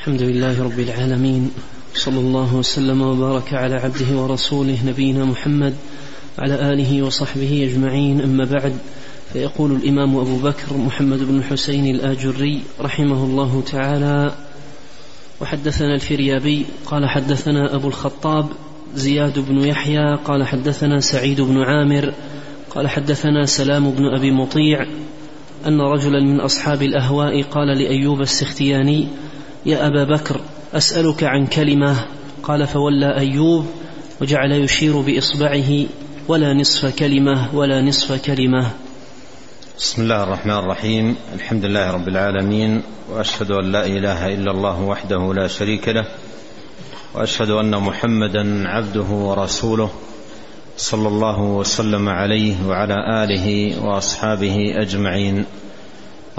الحمد لله رب العالمين صلى الله وسلم وبارك على عبده ورسوله نبينا محمد على آله وصحبه أجمعين أما بعد فيقول الإمام أبو بكر محمد بن الحسين الآجري رحمه الله تعالى وحدثنا الفريابي قال حدثنا أبو الخطاب زياد بن يحيى قال حدثنا سعيد بن عامر قال حدثنا سلام بن أبي مطيع أن رجلا من أصحاب الأهواء قال لأيوب السختياني يا أبا بكر أسألك عن كلمة. قال فولى أيوب وجعل يشير بإصبعه ولا نصف كلمة ولا نصف كلمة. بسم الله الرحمن الرحيم. الحمد لله رب العالمين وأشهد أن لا إله إلا الله وحده لا شريك له وأشهد أن محمدا عبده ورسوله صلى الله وسلم عليه وعلى آله وأصحابه أجمعين.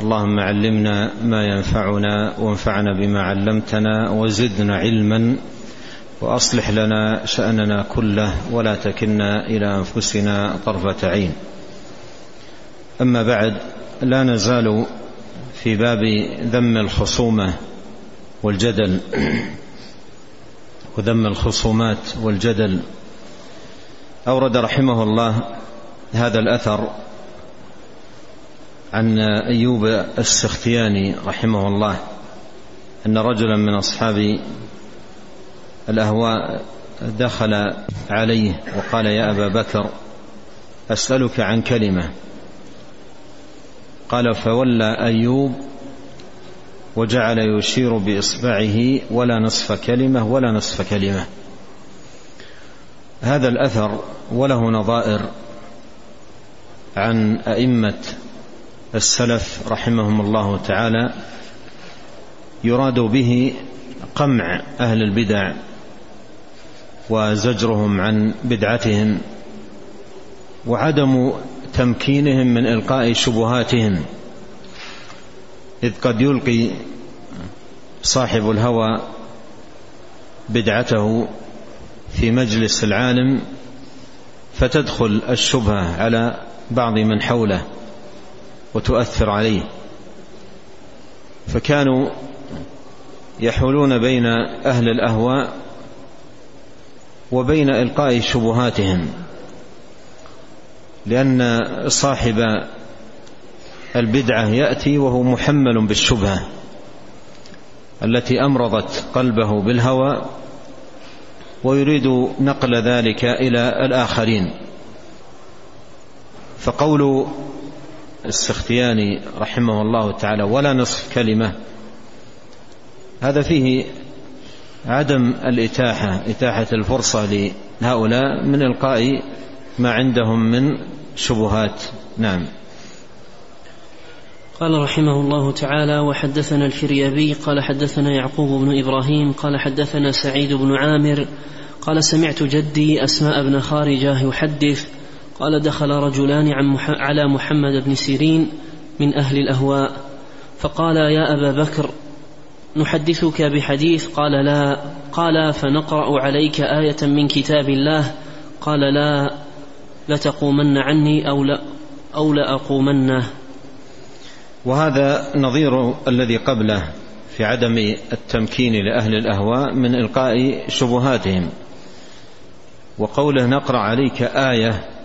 اللهم علمنا ما ينفعنا وانفعنا بما علمتنا وزدنا علما وأصلح لنا شأننا كله ولا تكلنا إلى أنفسنا طرفة عين. أما بعد لا نزال في باب ذم الخصومة والجدل. وذم الخصومات والجدل. أورد رحمه الله هذا الأثر. عن أيوب السختياني رحمه الله أن رجلا من أصحاب الأهواء دخل عليه وقال يا أبا بكر أسألك عن كلمة. قال فولى أيوب وجعل يشير بإصبعه ولا نصف كلمة ولا نصف كلمة. هذا الأثر وله نظائر عن أئمة السلف رحمهم الله تعالى يراد به قمع أهل البدع وزجرهم عن بدعتهم وعدم تمكينهم من إلقاء شبهاتهم إذ قد يلقي صاحب الهوى بدعته في مجلس العالم فتدخل الشبهة على بعض من حوله. وتؤثر عليه. فكانوا يحولون بين أهل الأهواء وبين إلقاء شبهاتهم لأن صاحب البدعة يأتي وهو محمل بالشبهة التي أمرضت قلبه بالهوى ويريد نقل ذلك إلى الآخرين. فقول السختياني رحمه الله تعالى ولا نصف كلمة. هذا فيه عدم الإتاحة إتاحة الفرصة لهؤلاء من إلقاء ما عندهم من شبهات. نعم. قال رحمه الله تعالى وحدثنا الفريابي قال حدثنا يعقوب بن إبراهيم قال حدثنا سعيد بن عامر قال سمعت جدي أسماء بن خارجة يحدث قال دخل رجلان على محمد بن سيرين من أهل الأهواء فقال يا أبا بكر نحدثك بحديث؟ قال لا. قال فنقرأ عليك آية من كتاب الله؟ قال لا. لتقومن عني أو لا أو لأقومنه. وهذا نظير الذي قبله في عدم التمكين لأهل الأهواء من إلقاء شبهاتهم. وقوله نقرأ عليك آية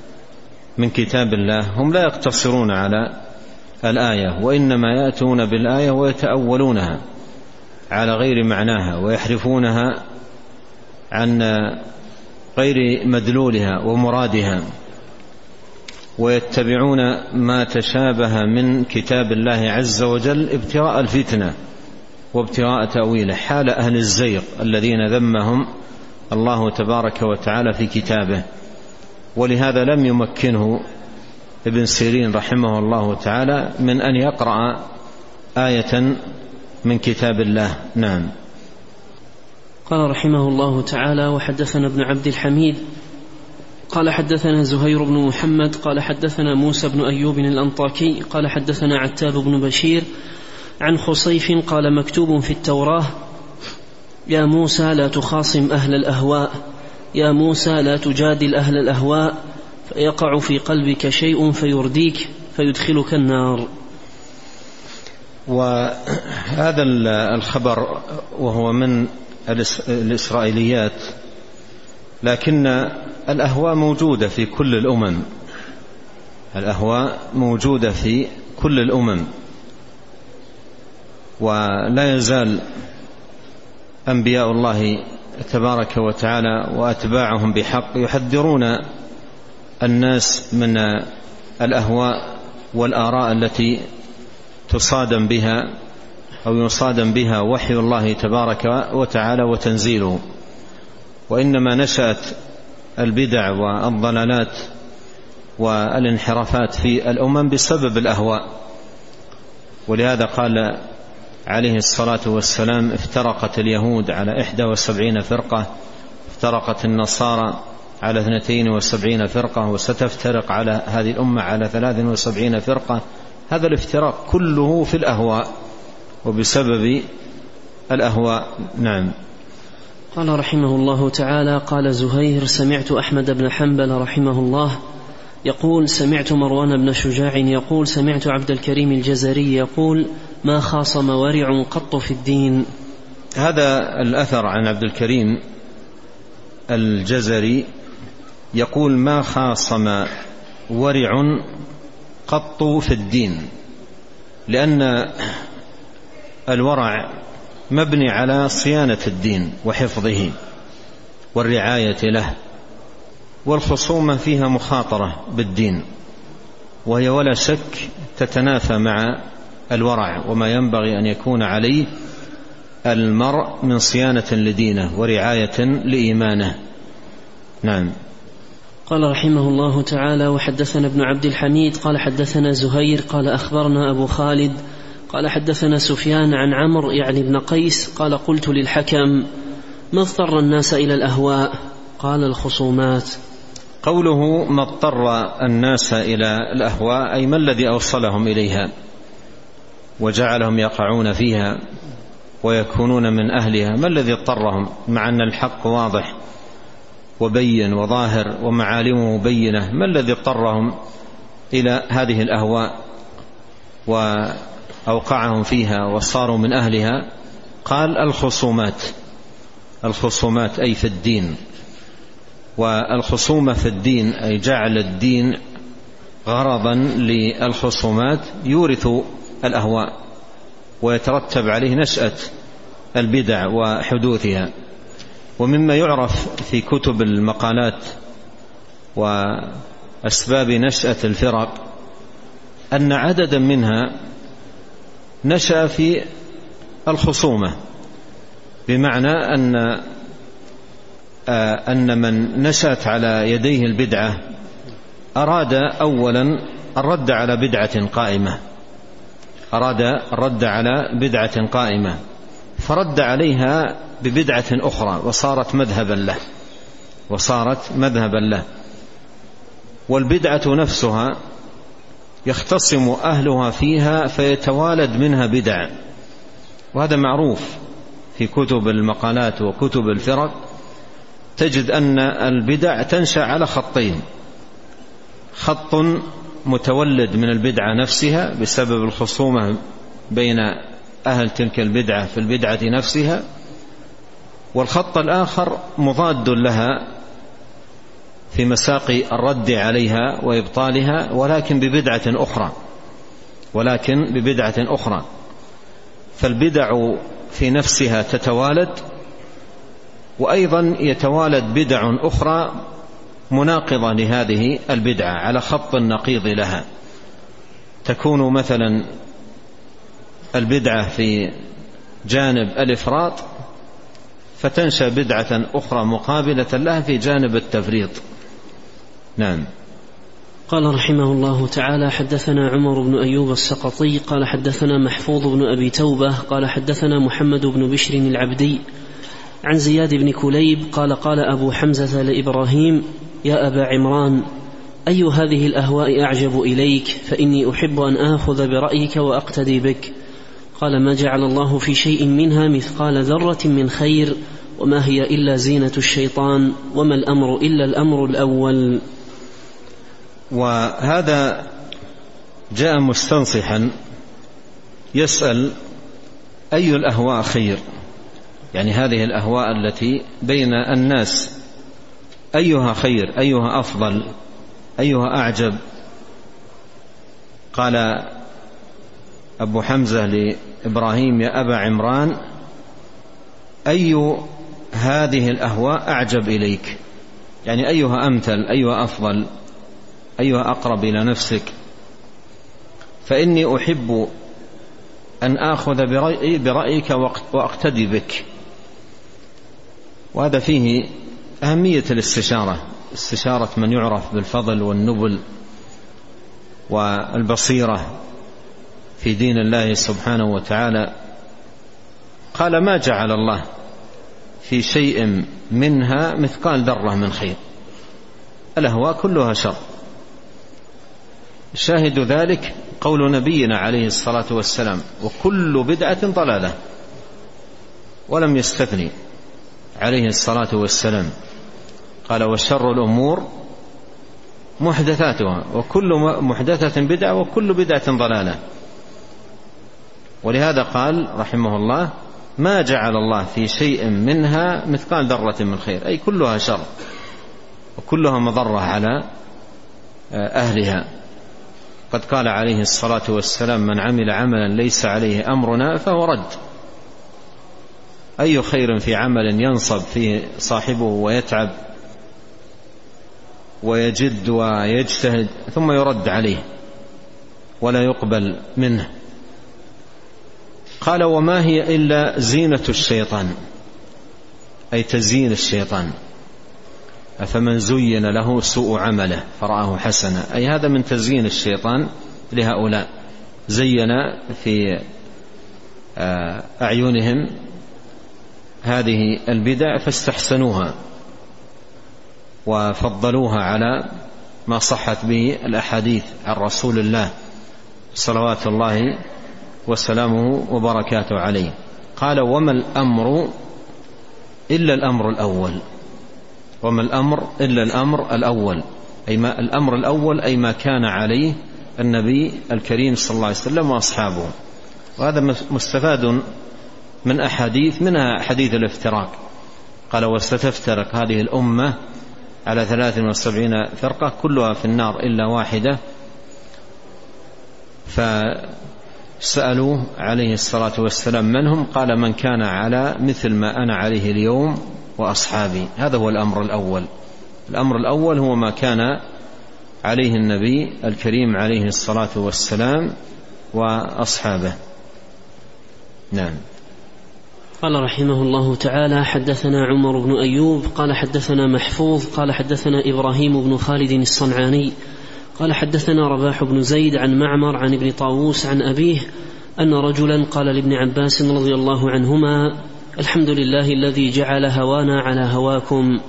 من كتاب الله هم لا يقتصرون على الآية وإنما يأتون بالآية ويتأولونها على غير معناها ويحرفونها عن غير مدلولها ومرادها ويتبعون ما تشابه من كتاب الله عز وجل ابتغاء الفتنة وابتغاء تأويله. حال أهل الزيغ الذين ذمهم الله تبارك وتعالى في كتابه. ولهذا لم يمكنه ابن سيرين رحمه الله تعالى من أن يقرأ آية من كتاب الله. نعم. قال رحمه الله تعالى وحدثنا ابن عبد الحميد قال حدثنا زهير بن محمد قال حدثنا موسى بن أيوب الأنطاكي قال حدثنا عتاب بن بشير عن خصيف قال مكتوب في التوراة يا موسى لا تخاصم أهل الأهواء يا موسى لا تجادل أهل الأهواء فيقع في قلبك شيء فيرديك فيدخلك النار. وهذا الخبر وهو من الإسرائيليات لكن الأهواء موجودة في كل الأمم. الأهواء موجودة في كل الأمم. ولا يزال أنبياء الله تبارك وتعالى وأتباعهم بحق يحذرون الناس من الأهواء والآراء التي تصادم بها أو يصادم بها وحي الله تبارك وتعالى وتنزيله. وإنما نشأت البدع والضلالات والانحرافات في الأمم بسبب الأهواء. ولهذا قال عليه الصلاة والسلام افترقت اليهود على إحدى وسبعين فرقة افترقت النصارى على اثنتين وسبعين فرقة وستفترق على هذه الأمة على ثلاث وسبعين فرقة. هذا الافتراق كله في الأهواء وبسبب الأهواء. نعم. قال رحمه الله تعالى قال زهير سمعت أحمد بن حنبل رحمه الله يقول سمعت مروان بن شجاع يقول سمعت عبد الكريم الجزري يقول ما خاصم ورع قط في الدين. هذا الأثر عن عبد الكريم الجزري يقول ما خاصم ورع قط في الدين لأن الورع مبني على صيانة الدين وحفظه والرعاية له والخصومة فيها مخاطرة بالدين وهي ولا شك تتنافى مع الورع وما ينبغي أن يكون عليه المرء من صيانة لدينه ورعاية لإيمانه. نعم. قال رحمه الله تعالى وحدثنا ابن عبد الحميد قال حدثنا زهير قال أخبرنا أبو خالد قال حدثنا سفيان عن عمرو يعني ابن قيس قال قلت للحكم ما اضطر الناس إلى الأهواء؟ قال الخصومات. قوله ما اضطر الناس إلى الأهواء أي ما الذي أوصلهم إليها؟ وجعلهم يقعون فيها ويكونون من أهلها. ما الذي اضطرهم؟ مع أن الحق واضح وبين وظاهر ومعالمه بينة. ما الذي اضطرهم إلى هذه الأهواء وأوقعهم فيها وصاروا من أهلها؟ قال الخصومات. الخصومات أي في الدين. والخصومة في الدين أي جعل الدين غرضا للخصومات. يورث الأهواء ويترتب عليه نشأة البدع وحدوثها. ومما يعرف في كتب المقالات وأسباب نشأة الفرق أن عددا منها نشأ في الخصومة بمعنى أن أن من نشأت على يديه البدعة أراد أولا الرد على بدعة قائمة. أراد الرد على بدعة قائمة فرد عليها ببدعة أخرى وصارت مذهبا له وصارت مذهبا له. والبدعة نفسها يختصم أهلها فيها فيتوالد منها بدع وهذا معروف في كتب المقالات وكتب الفرق. تجد أن البدع تنشأ على خطين خط متولد من البدعة نفسها بسبب الخصومة بين أهل تلك البدعة في البدعة نفسها والخط الآخر مضاد لها في مساق الرد عليها وإبطالها ولكن ببدعة أخرى ولكن ببدعة أخرى. فالبدع في نفسها تتوالد وأيضا يتوالد بدع أخرى مناقضة لهذه البدعة على خط النقيض لها. تكون مثلا البدعة في جانب الإفراط فتنشأ بدعة أخرى مقابلة لها في جانب التفريط. نعم. قال رحمه الله تعالى حدثنا عمر بن أيوب السقطي قال حدثنا محفوظ بن أبي توبة قال حدثنا محمد بن بشر العبدي عن زياد بن كليب قال قال أبو حمزة لإبراهيم يا أبا عمران أي هذه الأهواء أعجب إليك؟ فإني أحب أن آخذ برأيك وأقتدي بك. قال ما جعل الله في شيء منها مثقال ذرة من خير وما هي إلا زينة الشيطان وما الأمر إلا الأمر الأول. وهذا جاء مستنصحا يسأل أي الأهواء خير؟ يعني هذه الأهواء التي بين الناس أيها خير أيها أفضل أيها أعجب. قال أبو حمزة لإبراهيم يا أبا عمران أي هذه الأهواء أعجب إليك؟ يعني أيها أمثل أيها أفضل أيها أقرب إلى نفسك. فإني أحب أن آخذ برأي برأيك وأقتدي بك. وهذا فيه أهمية الاستشارة استشارة من يعرف بالفضل والنبل والبصيرة في دين الله سبحانه وتعالى. قال ما جعل الله في شيء منها مثقال ذرة من خير الأهواء كلها شر. شاهد ذلك قول نبينا عليه الصلاة والسلام وكل بدعة ضلالة ولم يستثني. عليه الصلاة والسلام. قال وشر الأمور محدثاتها وكل محدثة بدعة وكل بدعة ضلالة. ولهذا قال رحمه الله ما جعل الله في شيء منها مثقال ذرة من خير أي كلها شر وكلها مضرة على أهلها. قد قال عليه الصلاة والسلام من عمل عملا ليس عليه أمرنا فهو رد. أي خير في عمل ينصب فيه صاحبه ويتعب ويجد ويجتهد ثم يرد عليه ولا يقبل منه. قال وما هي إلا زينة الشيطان؟ أي تزيين الشيطان. أفمن زين له سوء عمله؟ فرآه حسنا. أي هذا من تزيين الشيطان لهؤلاء. زين في آه، أعينهم هذه البدع فاستحسنوها وفضلوها على ما صحت به الأحاديث عن رسول الله صلوات الله وسلامه وبركاته عليه. قال وما الأمر إلا الأمر الأول. وما الأمر إلا الأمر الأول. أي ما الأمر الأول أي ما كان عليه النبي الكريم صلى الله عليه وسلم وأصحابه. وهذا مستفاد من أحاديث منها حديث الافتراق. قال وستفترق هذه الأمة على ثلاث وسبعين فرقة كلها في النار إلا واحدة. ف سألوه عليه الصلاة والسلام من هم؟ قال من كان على مثل ما أنا عليه اليوم وأصحابي. هذا هو الأمر الأول. الأمر الأول هو ما كان عليه النبي الكريم عليه الصلاة والسلام وأصحابه. نعم. قال رحمه الله تعالى حدثنا عمر بن أيوب قال حدثنا محفوظ قال حدثنا إبراهيم بن خالد الصنعاني قال حدثنا رباح بن زيد عن معمر عن ابن طاووس عن أبيه أن رجلا قال لابن عباس رضي الله عنهما الحمد لله الذي جعل هوانا على هواكم.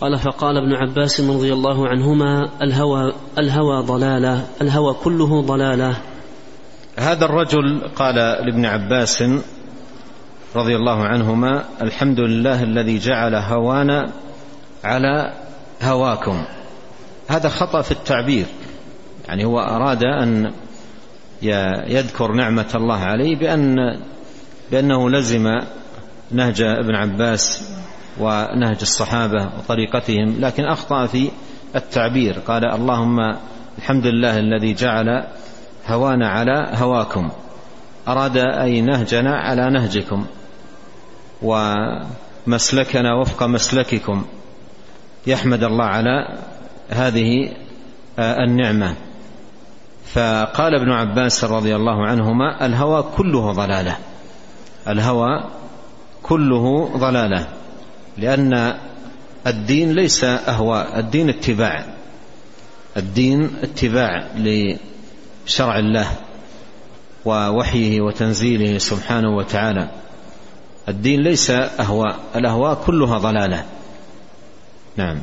قال فقال ابن عباس رضي الله عنهما الهوى الهوى ضلالة الهوى كله ضلالة. هذا الرجل قال لابن عباس رضي الله عنهما الحمد لله الذي جعل هوانا على هواكم. هذا خطأ في التعبير. يعني هو أراد أن يذكر نعمة الله عليه بأن بأنه لزم نهج ابن عباس ونهج الصحابة وطريقتهم لكن أخطأ في التعبير. قال اللهم الحمد لله الذي جعل هوانا على هواكم. أراد أي نهجنا على نهجكم. ومسلكنا وفق مسلككم. يحمد الله على هذه آه، النعمة. فقال ابن عباس رضي الله عنهما الهوى كله ضلالة. الهوى كله ضلالة. لأن الدين ليس أهواء الدين اتباع. الدين اتباع لشرع الله ووحيه وتنزيله سبحانه وتعالى. الدين ليس أهواء الأهواء كلها ضلالة. نعم.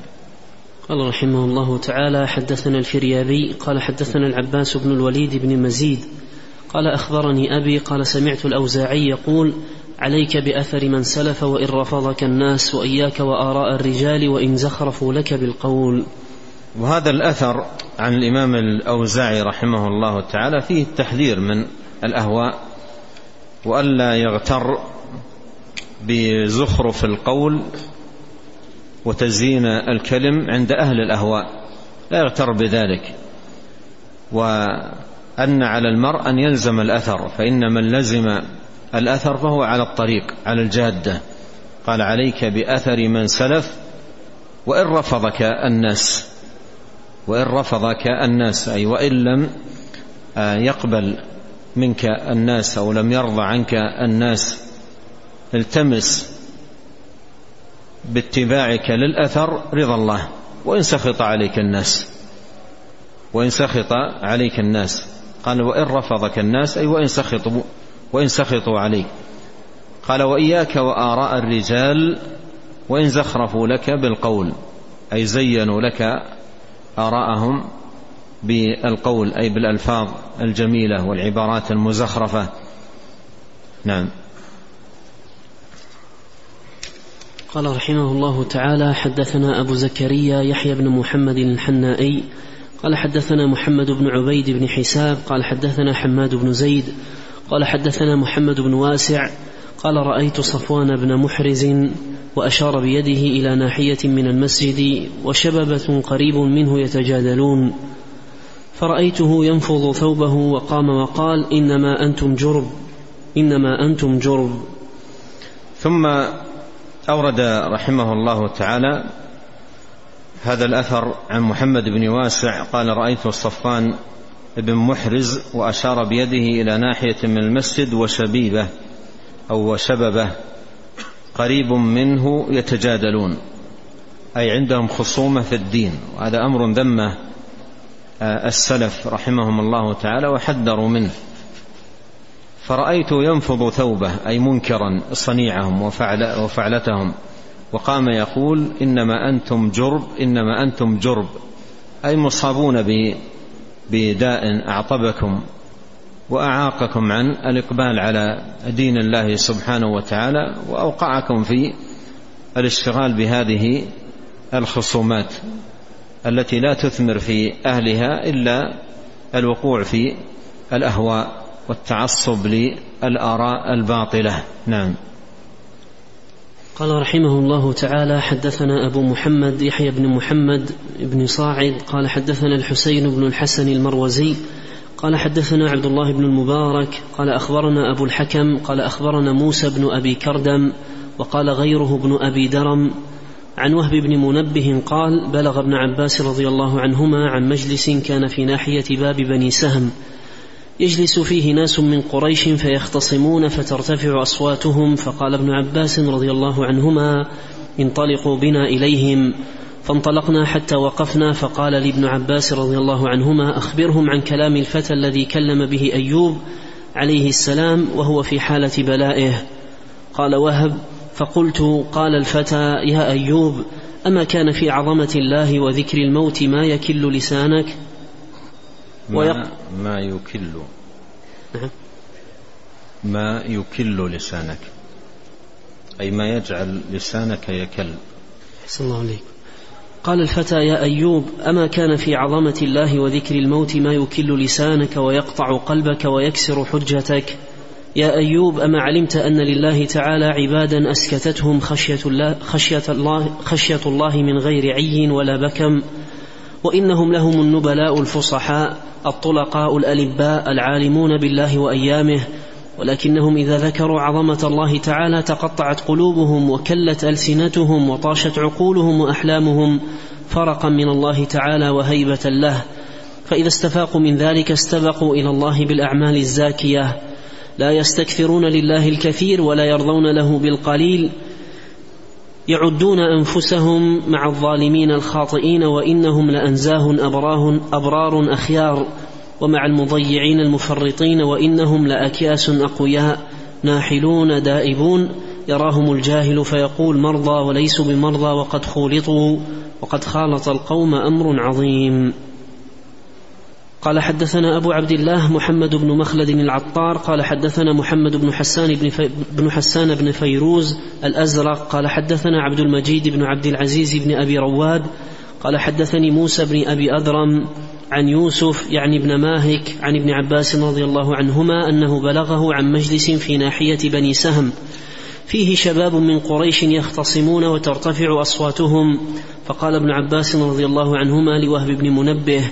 قال رحمه الله تعالى حدثنا الفريابي قال حدثنا العباس بن الوليد بن مزيد قال أخبرني أبي قال سمعت الأوزاعي يقول عليك بأثر من سلف وإن رفضك الناس وإياك وآراء الرجال وإن زخرفوا لك بالقول. وهذا الأثر عن الإمام الأوزاعي رحمه الله تعالى فيه التحذير من الأهواء وألا يغتر بزخرف القول وتزيين الكلم عند أهل الأهواء. لا يغتر بذلك. وأن على المرء أن يلزم الأثر فإن من لزم الأثر فهو على الطريق على الجادة. قال عليك بأثر من سلف وإن رفضك الناس وإن رفضك الناس أي وإن لم آه، يقبل منك الناس أو لم يرضى عنك الناس التمس باتباعك للأثر رضا الله. وإن سخط عليك الناس. وإن سخط عليك الناس. قال وإن رفضك الناس أي وإن سخطوا وإن سخطوا عليك. قال وإياك وآراء الرجال وإن زخرفوا لك بالقول. أي زينوا لك آراءهم بالقول أي بالألفاظ الجميلة والعبارات المزخرفة. نعم. قال رحمه الله تعالى حدثنا أبو زكريا يحيى بن محمد الحنائي قال حدثنا محمد بن عبيد بن حساب قال حدثنا حماد بن زيد قال حدثنا محمد بن واسع قال رأيت صفوان بن محرز وأشار بيده إلى ناحية من المسجد وشببة قريب منه يتجادلون فرأيته ينفض ثوبه وقام وقال إنما أنتم جرب إنما أنتم جرب. ثم أورد رحمه الله تعالى هذا الأثر عن محمد بن واسع قال رأيت الصفان بن محرز وأشار بيده إلى ناحية من المسجد وشبيبة أو وشببة قريب منه يتجادلون أي عندهم خصومة في الدين وهذا أمر ذمه آه، السلف رحمهم الله تعالى وحذروا منه. فرأيت ينفض ثوبه أي منكرا صنيعهم وفعل وفعلتهم. وقام يقول إنما أنتم جرب إنما أنتم جرب. أي مصابون بداء أعطبكم وأعاقكم عن الإقبال على دين الله سبحانه وتعالى وأوقعكم في الاشتغال بهذه الخصومات التي لا تثمر في أهلها إلا الوقوع في الأهواء. والتعصب للآراء الباطلة. نعم. قال رحمه الله تعالى حدثنا أبو محمد يحيى بن محمد بن صاعد قال حدثنا الحسين بن الحسن المروزي قال حدثنا عبد الله بن المبارك قال أخبرنا أبو الحكم قال أخبرنا موسى بن أبي كردم وقال غيره بن أبي درم عن وهب بن منبه قال بلغ ابن عباس رضي الله عنهما عن مجلس كان في ناحية باب بني سهم يجلس فيه ناس من قريش فيختصمون فترتفع أصواتهم. فقال ابن عباس رضي الله عنهما انطلقوا بنا إليهم. فانطلقنا حتى وقفنا. فقال لابن عباس رضي الله عنهما أخبرهم عن كلام الفتى الذي كلم به أيوب عليه السلام وهو في حالة بلائه. قال وهب. فقلت قال الفتى يا أيوب أما كان في عظمة الله وذكر الموت ما يكل لسانك؟ ما, ما يكل. نعم. ما يكل لسانك. أي ما يجعل لسانك يكل. أحسن الله عليك. قال الفتى يا أيوب أما كان في عظمة الله وذكر الموت ما يكل لسانك ويقطع قلبك ويكسر حجتك؟ يا أيوب أما علمت أن لله تعالى عبادا أسكتتهم خشية الله, خشية الله, خشية الله من غير عي ولا بكم؟ وإنهم لهم النبلاء الفصحاء الطلقاء الألباء العالمون بالله وأيامه ولكنهم إذا ذكروا عظمة الله تعالى تقطعت قلوبهم وكلت ألسنتهم وطاشت عقولهم وأحلامهم فرقا من الله تعالى وهيبة له. فإذا استفاقوا من ذلك استبقوا إلى الله بالأعمال الزاكية. لا يستكثرون لله الكثير ولا يرضون له بالقليل. يعدون أنفسهم مع الظالمين الخاطئين وإنهم لأنزاه أبراه أبرار أخيار ومع المضيعين المفرطين وإنهم لأكياس أقوياء ناحلون دائبون يراهم الجاهل فيقول مرضى وليسوا بمرضى وقد خولطوا وقد خالط القوم أمر عظيم قال حدثنا أبو عبد الله محمد بن مخلد العطار قال حدثنا محمد بن حسان بن, في بن حسان بن فيروز الأزرق قال حدثنا عبد المجيد بن عبد العزيز بن أبي رواد قال حدثني موسى بن أبي أذرم عن يوسف يعني ابن ماهك عن ابن عباس رضي الله عنهما أنه بلغه عن مجلس في ناحية بني سهم. فيه شباب من قريش يختصمون وترتفع أصواتهم فقال ابن عباس رضي الله عنهما لوهب بن منبه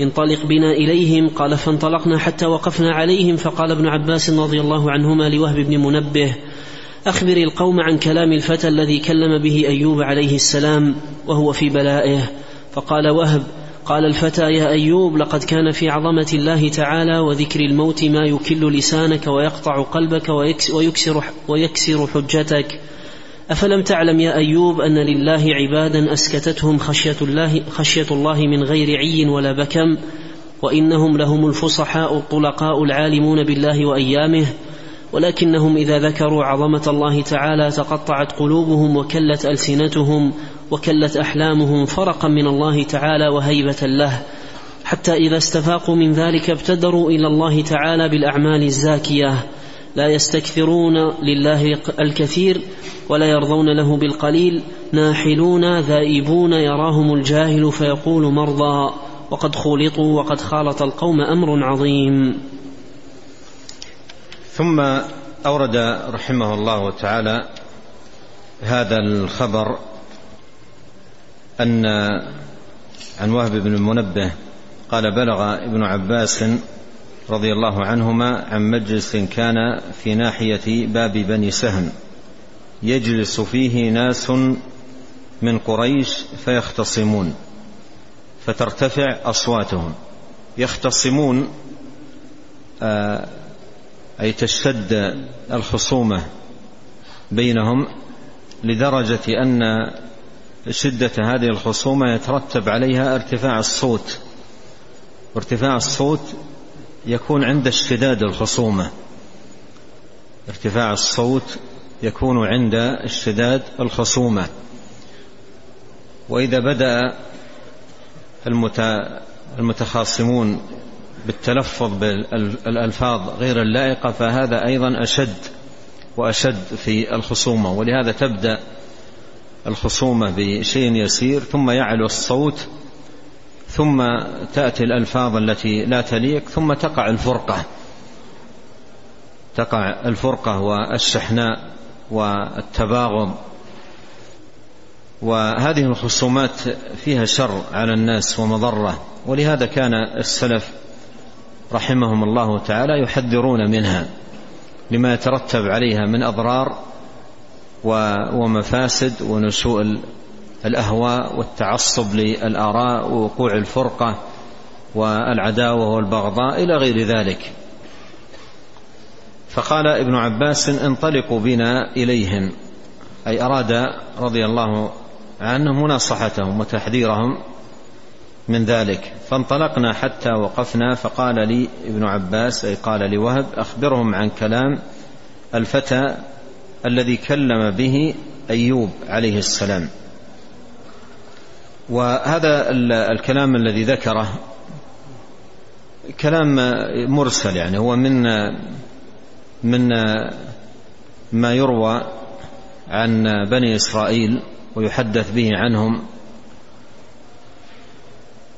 انطلق بنا إليهم قال فانطلقنا حتى وقفنا عليهم فقال ابن عباس رضي الله عنهما لوهب بن منبه أخبر القوم عن كلام الفتى الذي كلم به أيوب عليه السلام وهو في بلائه. فقال وهب قال الفتى يا أيوب لقد كان في عظمة الله تعالى وذكر الموت ما يكل لسانك ويقطع قلبك ويكسر, ويكسر حجتك. أفلم تعلم يا أيوب أن لله عبادا أسكتتهم خشية الله خشية الله من غير عي ولا بكم وإنهم لهم الفصحاء الطلقاء العالمون بالله وأيامه ولكنهم إذا ذكروا عظمة الله تعالى تقطعت قلوبهم وكلت ألسنتهم وكلت أحلامهم فرقا من الله تعالى وهيبة له حتى إذا استفاقوا من ذلك ابتدروا إلى الله تعالى بالأعمال الزاكية. لا يستكثرون لله الكثير ولا يرضون له بالقليل ناحلون ذائبون يراهم الجاهل فيقول مرضى وقد خولطوا وقد خالط القوم أمر عظيم. ثم أورد رحمه الله تعالى هذا الخبر أن عن وهب بن المنبه قال بلغ ابن عباس رضي الله عنهما عن مجلس كان في ناحية باب بني سهم. يجلس فيه ناس من قريش فيختصمون فترتفع أصواتهم. يختصمون آه أي تشتد الخصومة بينهم لدرجة أن شدة هذه الخصومة يترتب عليها ارتفاع الصوت. وارتفاع الصوت يكون عند اشتداد الخصومة. ارتفاع الصوت يكون عند اشتداد الخصومة. وإذا بدأ المتخاصمون بالتلفظ بالألفاظ غير اللائقة فهذا أيضا أشد وأشد في الخصومة. ولهذا تبدأ الخصومة بشيء يسير ثم يعلو الصوت ثم تأتي الألفاظ التي لا تليق ثم تقع الفرقة. تقع الفرقة والشحناء والتباغض. وهذه الخصومات فيها شر على الناس ومضرة. ولهذا كان السلف رحمهم الله تعالى يحذرون منها لما يترتب عليها من أضرار ومفاسد ونشوء الأهواء والتعصب للآراء ووقوع الفرقة والعداوة والبغضاء إلى غير ذلك. فقال ابن عباس انطلقوا بنا إليهم أي أراد رضي الله عنه مناصحتهم وتحذيرهم من ذلك. فانطلقنا حتى وقفنا فقال لي ابن عباس أي قال لوهب أخبرهم عن كلام الفتى الذي كلم به أيوب عليه السلام. وهذا الكلام الذي ذكره كلام مرسل يعني هو من من ما يروى عن بني إسرائيل ويحدث به عنهم.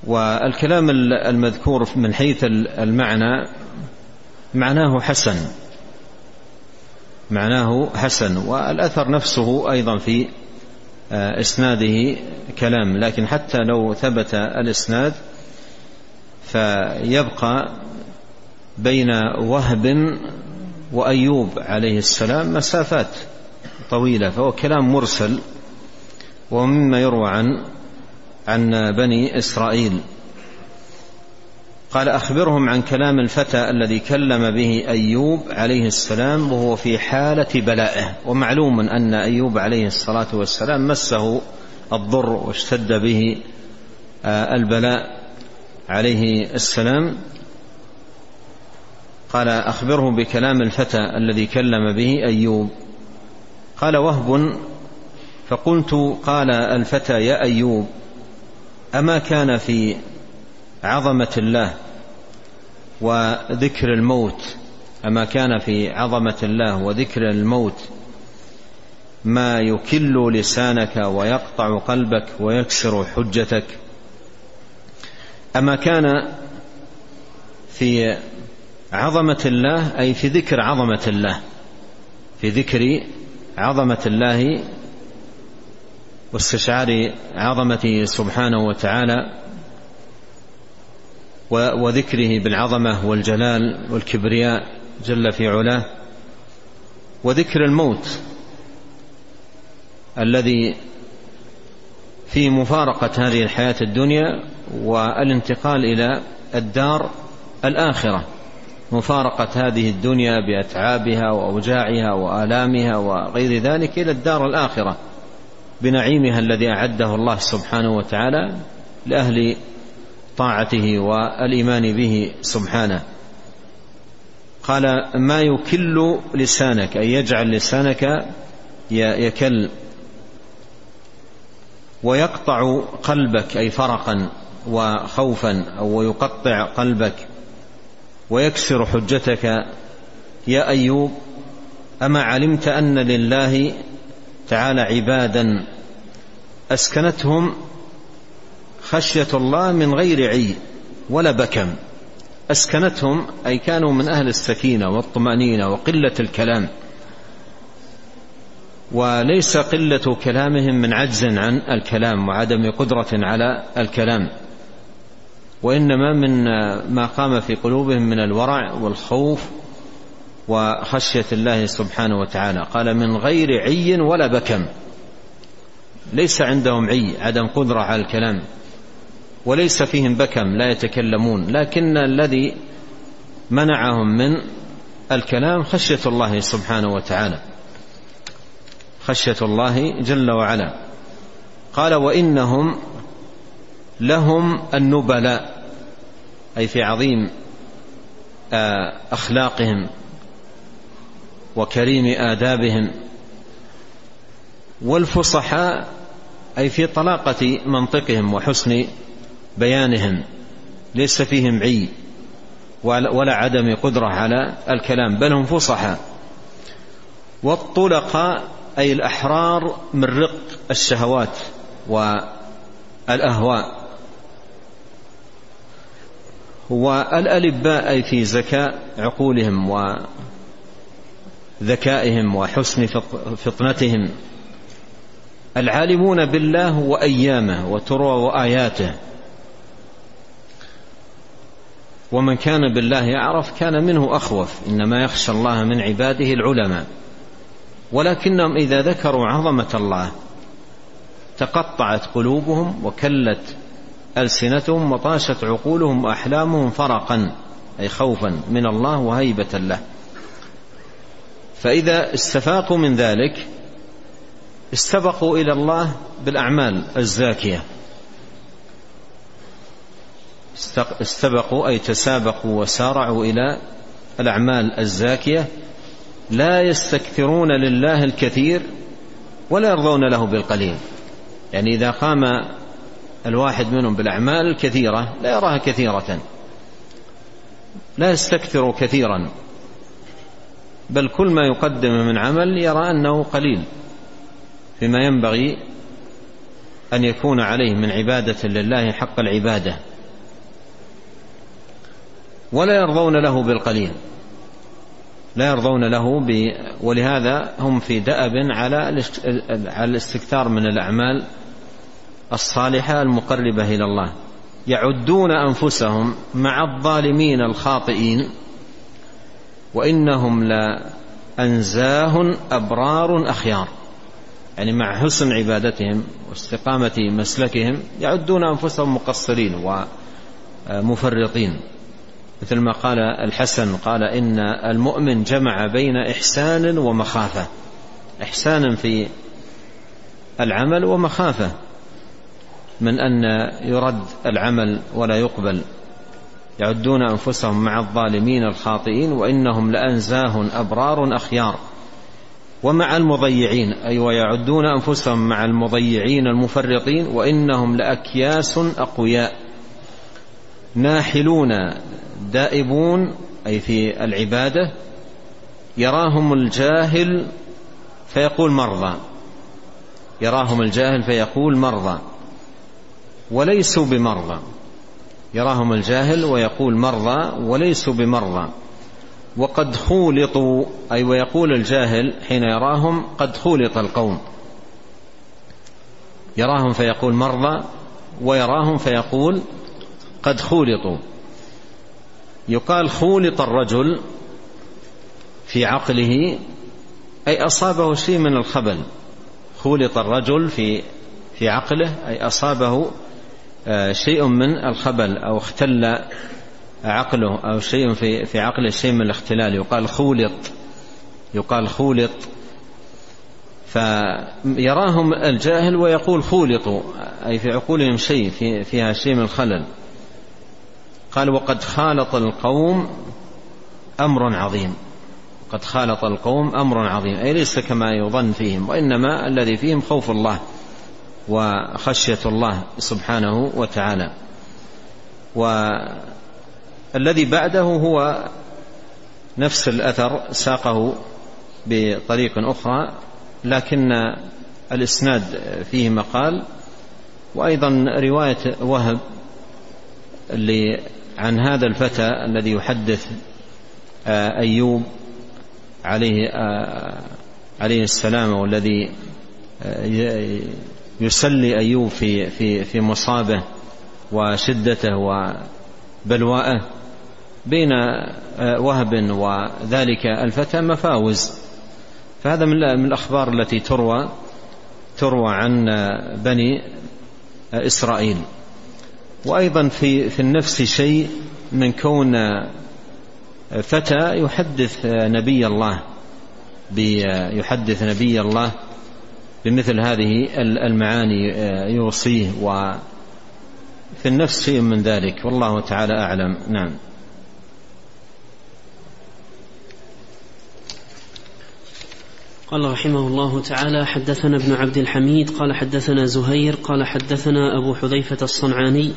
والكلام المذكور من حيث المعنى معناه حسن معناه حسن والأثر نفسه أيضا في إسناده كلام لكن حتى لو ثبت الإسناد فيبقى بين وهب وأيوب عليه السلام مسافات طويلة فهو كلام مرسل ومما يروى عن عن بني إسرائيل. قال أخبرهم عن كلام الفتى الذي كلم به أيوب عليه السلام وهو في حالة بلائه ومعلوم أن أيوب عليه الصلاة والسلام مسه الضر واشتد به آه، البلاء عليه السلام. قال اخبره بكلام الفتى الذي كلم به أيوب. قال وهب. فقلت قال الفتى يا أيوب أما كان في عظمة الله وذكر الموت أما كان في عظمة الله وذكر الموت ما يكل لسانك ويقطع قلبك ويكسر حجتك. أما كان في عظمة الله أي في ذكر عظمة الله في ذكر عظمة الله واستشعار عظمته سبحانه وتعالى وذكره بالعظمة والجلال والكبرياء جل في علاه. وذكر الموت الذي في مفارقة هذه الحياة الدنيا والانتقال إلى الدار الآخرة. مفارقة هذه الدنيا بأتعابها وأوجاعها وآلامها وغير ذلك إلى الدار الآخرة. بنعيمها الذي أعده الله سبحانه وتعالى لأهل طاعته والإيمان به سبحانه. قال ما يكل لسانك أي يجعل لسانك يكل. ويقطع قلبك أي فرقا وخوفا أو يقطع قلبك. ويكسر حجتك. يا أيوب أما علمت أن لله تعالى عبادا أسكنتهم خشية الله من غير عي ولا بكم. أسكنتهم أي كانوا من أهل السكينة والطمأنينة وقلة الكلام. وليس قلة كلامهم من عجز عن الكلام وعدم قدرة على الكلام. وإنما من ما قام في قلوبهم من الورع والخوف وخشية الله سبحانه وتعالى. قال من غير عي ولا بكم. ليس عندهم عي عدم قدرة على الكلام. وليس فيهم بكم لا يتكلمون. لكن الذي منعهم من الكلام خشية الله سبحانه وتعالى. خشية الله جل وعلا. قال وإنهم لهم النبلاء أي في عظيم آه، أخلاقهم وكريم آدابهم. والفصحاء أي في طلاقة منطقهم وحسن بيانهم ليس فيهم عي ولا عدم قدرة على الكلام بل هم فصحاء. والطلقاء أي الأحرار من رق الشهوات والأهواء. والألباء أي في زكاء عقولهم وذكائهم وحسن فطنتهم. العالمون بالله وأيامه وتروى وآياته. ومن كان بالله يعرف كان منه أخوف إنما يخشى الله من عباده العلماء. ولكنهم إذا ذكروا عظمة الله تقطعت قلوبهم وكلت ألسنتهم وطاشت عقولهم وأحلامهم فرقا أي خوفا من الله وهيبة له. فإذا استفاقوا من ذلك استبقوا إلى الله بالأعمال الزاكية. استبقوا أي تسابقوا وسارعوا إلى الأعمال الزاكية لا يستكثرون لله الكثير ولا يرضون له بالقليل. يعني إذا قام الواحد منهم بالأعمال الكثيرة لا يراها كثيرة. لا يستكثر كثيرا. بل كل ما يقدم من عمل يرى أنه قليل. فيما ينبغي أن يكون عليه من عبادة لله حق العبادة. ولا يرضون له بالقليل. لا يرضون له ب ولهذا هم في دأب على على الاستكثار من الأعمال الصالحة المقربة إلى الله. يعدون أنفسهم مع الظالمين الخاطئين وإنهم لأنزاه أبرار أخيار. يعني مع حسن عبادتهم واستقامة مسلكهم يعدون أنفسهم مقصرين ومفرطين. مثل ما قال الحسن قال إن المؤمن جمع بين إحسان ومخافة. إحسان في العمل ومخافة. من أن يرد العمل ولا يقبل. يعدون أنفسهم مع الظالمين الخاطئين وإنهم لأنزاه أبرار أخيار. ومع المضيعين أي ويعدون أنفسهم مع المضيعين المفرطين وإنهم لأكياس أقوياء. ناحلون دائبون أي في العبادة يراهم الجاهل فيقول مرضى. يراهم الجاهل فيقول مرضى. وليسوا بمرضى. يراهم الجاهل ويقول مرضى وليسوا بمرضى. وقد خولطوا أي ويقول الجاهل حين يراهم قد خولط القوم. يراهم فيقول مرضى ويراهم فيقول قد خولطوا. يقال خولط الرجل في عقله أي أصابه شيء من الخبل. خولط الرجل في في عقله أي أصابه آه، شيء من الخبل أو اختل عقله أو شيء في في عقله شيء من الاختلال. يقال خولط يقال خولط. فيراهم الجاهل ويقول خولطوا أي في عقولهم شيء في فيها شيء من الخلل. قال وقد خالط القوم أمر عظيم. قد خالط القوم أمر عظيم. أي ليس كما يظن فيهم وإنما الذي فيهم خوف الله وخشية الله سبحانه وتعالى. والذي بعده هو نفس الأثر ساقه بطريق أخرى لكن الإسناد فيه مقال. وأيضا رواية وهب عن هذا الفتى الذي يحدث آه، أيوب عليه آه، عليه السلام والذي آه، يسلي أيوب في في في مصابه وشدته وبلوائه بين وهب وذلك الفتى مفاوز. فهذا من من الأخبار التي تروى تروى عن بني إسرائيل. وأيضا في في النفس شيء من كون فتى يحدث نبي الله يحدث نبي الله بمثل هذه المعاني يوصيه وفي النفس شيء من ذلك. والله تعالى أعلم. نعم. قال رحمه الله تعالى حدثنا ابن عبد الحميد قال حدثنا زهير قال حدثنا أبو حذيفة الصنعاني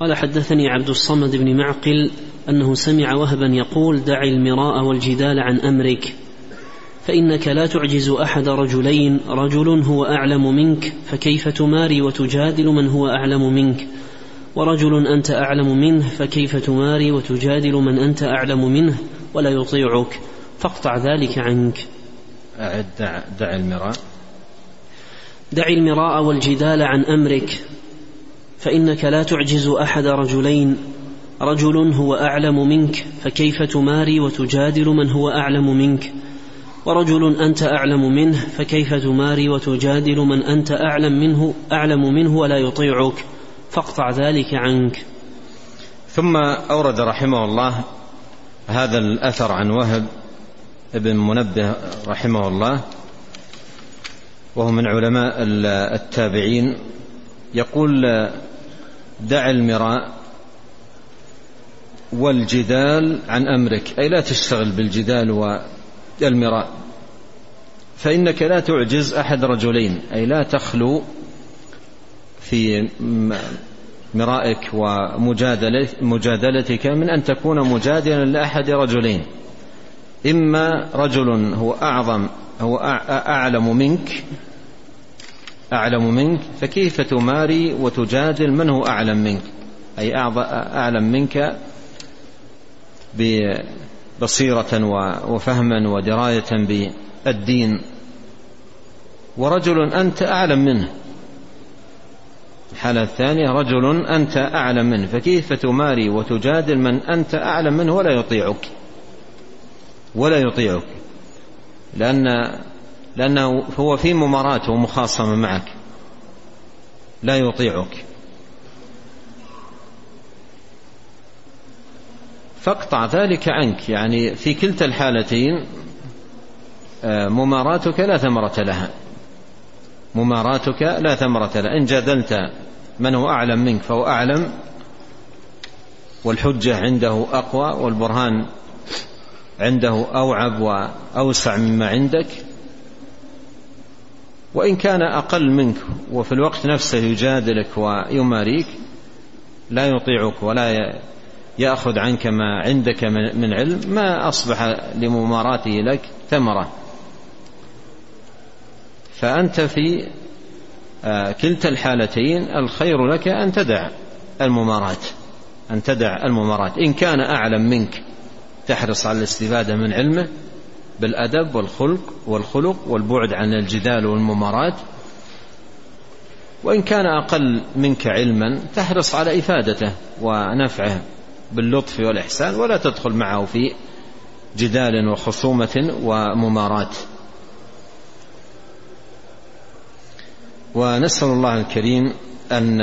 قال حدثني عبد الصمد بن معقل أنه سمع وهبا يقول دع المراء والجدال عن أمرك فإنك لا تعجز أحد رجلين رجل هو أعلم منك فكيف تماري وتجادل من هو أعلم منك؟ ورجل أنت أعلم منه فكيف تماري وتجادل من أنت أعلم منه؟ ولا يطيعك فاقطع ذلك عنك. أعد دع, دع المراء. دع المراء والجدال عن أمرك. فإنك لا تعجز أحد رجلين. رجل هو أعلم منك فكيف تماري وتجادل من هو أعلم منك؟ ورجل أنت أعلم منه فكيف تماري وتجادل من أنت أعلم منه أعلم منه ولا يطيعك؟ فاقطع ذلك عنك. ثم أورد رحمه الله هذا الأثر عن وهب ابن منبه رحمه الله وهو من علماء التابعين. يقول دع المراء والجدال عن أمرك أي لا تشتغل بالجدال والمراء. فإنك لا تعجز أحد رجلين أي لا تخلو في مرائك ومجادلتك من أن تكون مجادلا لأحد رجلين. إما رجل هو أعظم هو أعلم منك أعلم منك فكيف تماري وتجادل من هو أعلم منك؟ أي أعلم منك ببصيرة وفهما ودراية بالدين. ورجل أنت أعلم منه. الحالة الثانية رجل أنت أعلم منه. فكيف تماري وتجادل من أنت أعلم منه ولا يطيعك؟ ولا يطيعك. لأن لأنه هو في مماراة ومخاصمة معك. لا يطيعك. فاقطع ذلك عنك. يعني في كلتا الحالتين آه، مماراتك لا ثمرة لها. مماراتك لا ثمرة لها. إن جادلت من هو أعلم منك فهو أعلم. والحجة عنده أقوى والبرهان عنده أوعب وأوسع مما عندك. وإن كان أقل منك وفي الوقت نفسه يجادلك ويماريك لا يطيعك ولا يأخذ عنك ما عندك من علم ما أصبح لمماراته لك ثمرة. فأنت في آه، كلتا الحالتين الخير لك أن تدع الممارات أن تدع الممارات. إن كان أعلم منك تحرص على الاستفادة من علمه بالأدب والخلق والخلق والبعد عن الجدال والممارات. وإن كان أقل منك علما تحرص على إفادته ونفعه باللطف والإحسان ولا تدخل معه في جدال وخصومة وممارات. ونسأل الله الكريم أن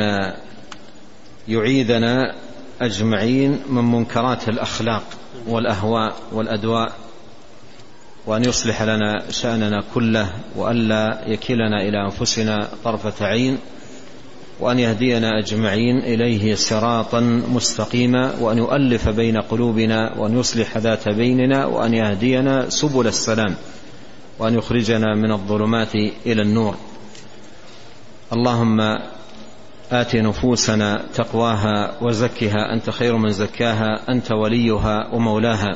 يعيذنا أجمعين من منكرات الأخلاق والأهواء والأدواء. وأن يصلح لنا شأننا كله وألا يكلنا إلى أنفسنا طرفة عين وأن يهدينا أجمعين إليه صراطا مستقيما وأن يؤلف بين قلوبنا وأن يصلح ذات بيننا وأن يهدينا سبل السلام وأن يخرجنا من الظلمات إلى النور. اللهم آت نفوسنا تقواها وزكها. أنت خير من زكاها. أنت وليها ومولاها.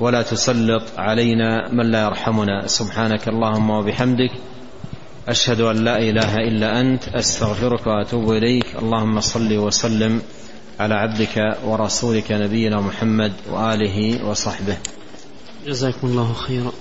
ولا تسلط علينا من لا يرحمنا. سبحانك اللهم وبحمدك أشهد أن لا إله إلا أنت أستغفرك وأتوب إليك. اللهم صل وسلم على عبدك ورسولك نبينا محمد وآله وصحبه. جزاكم الله خيرا.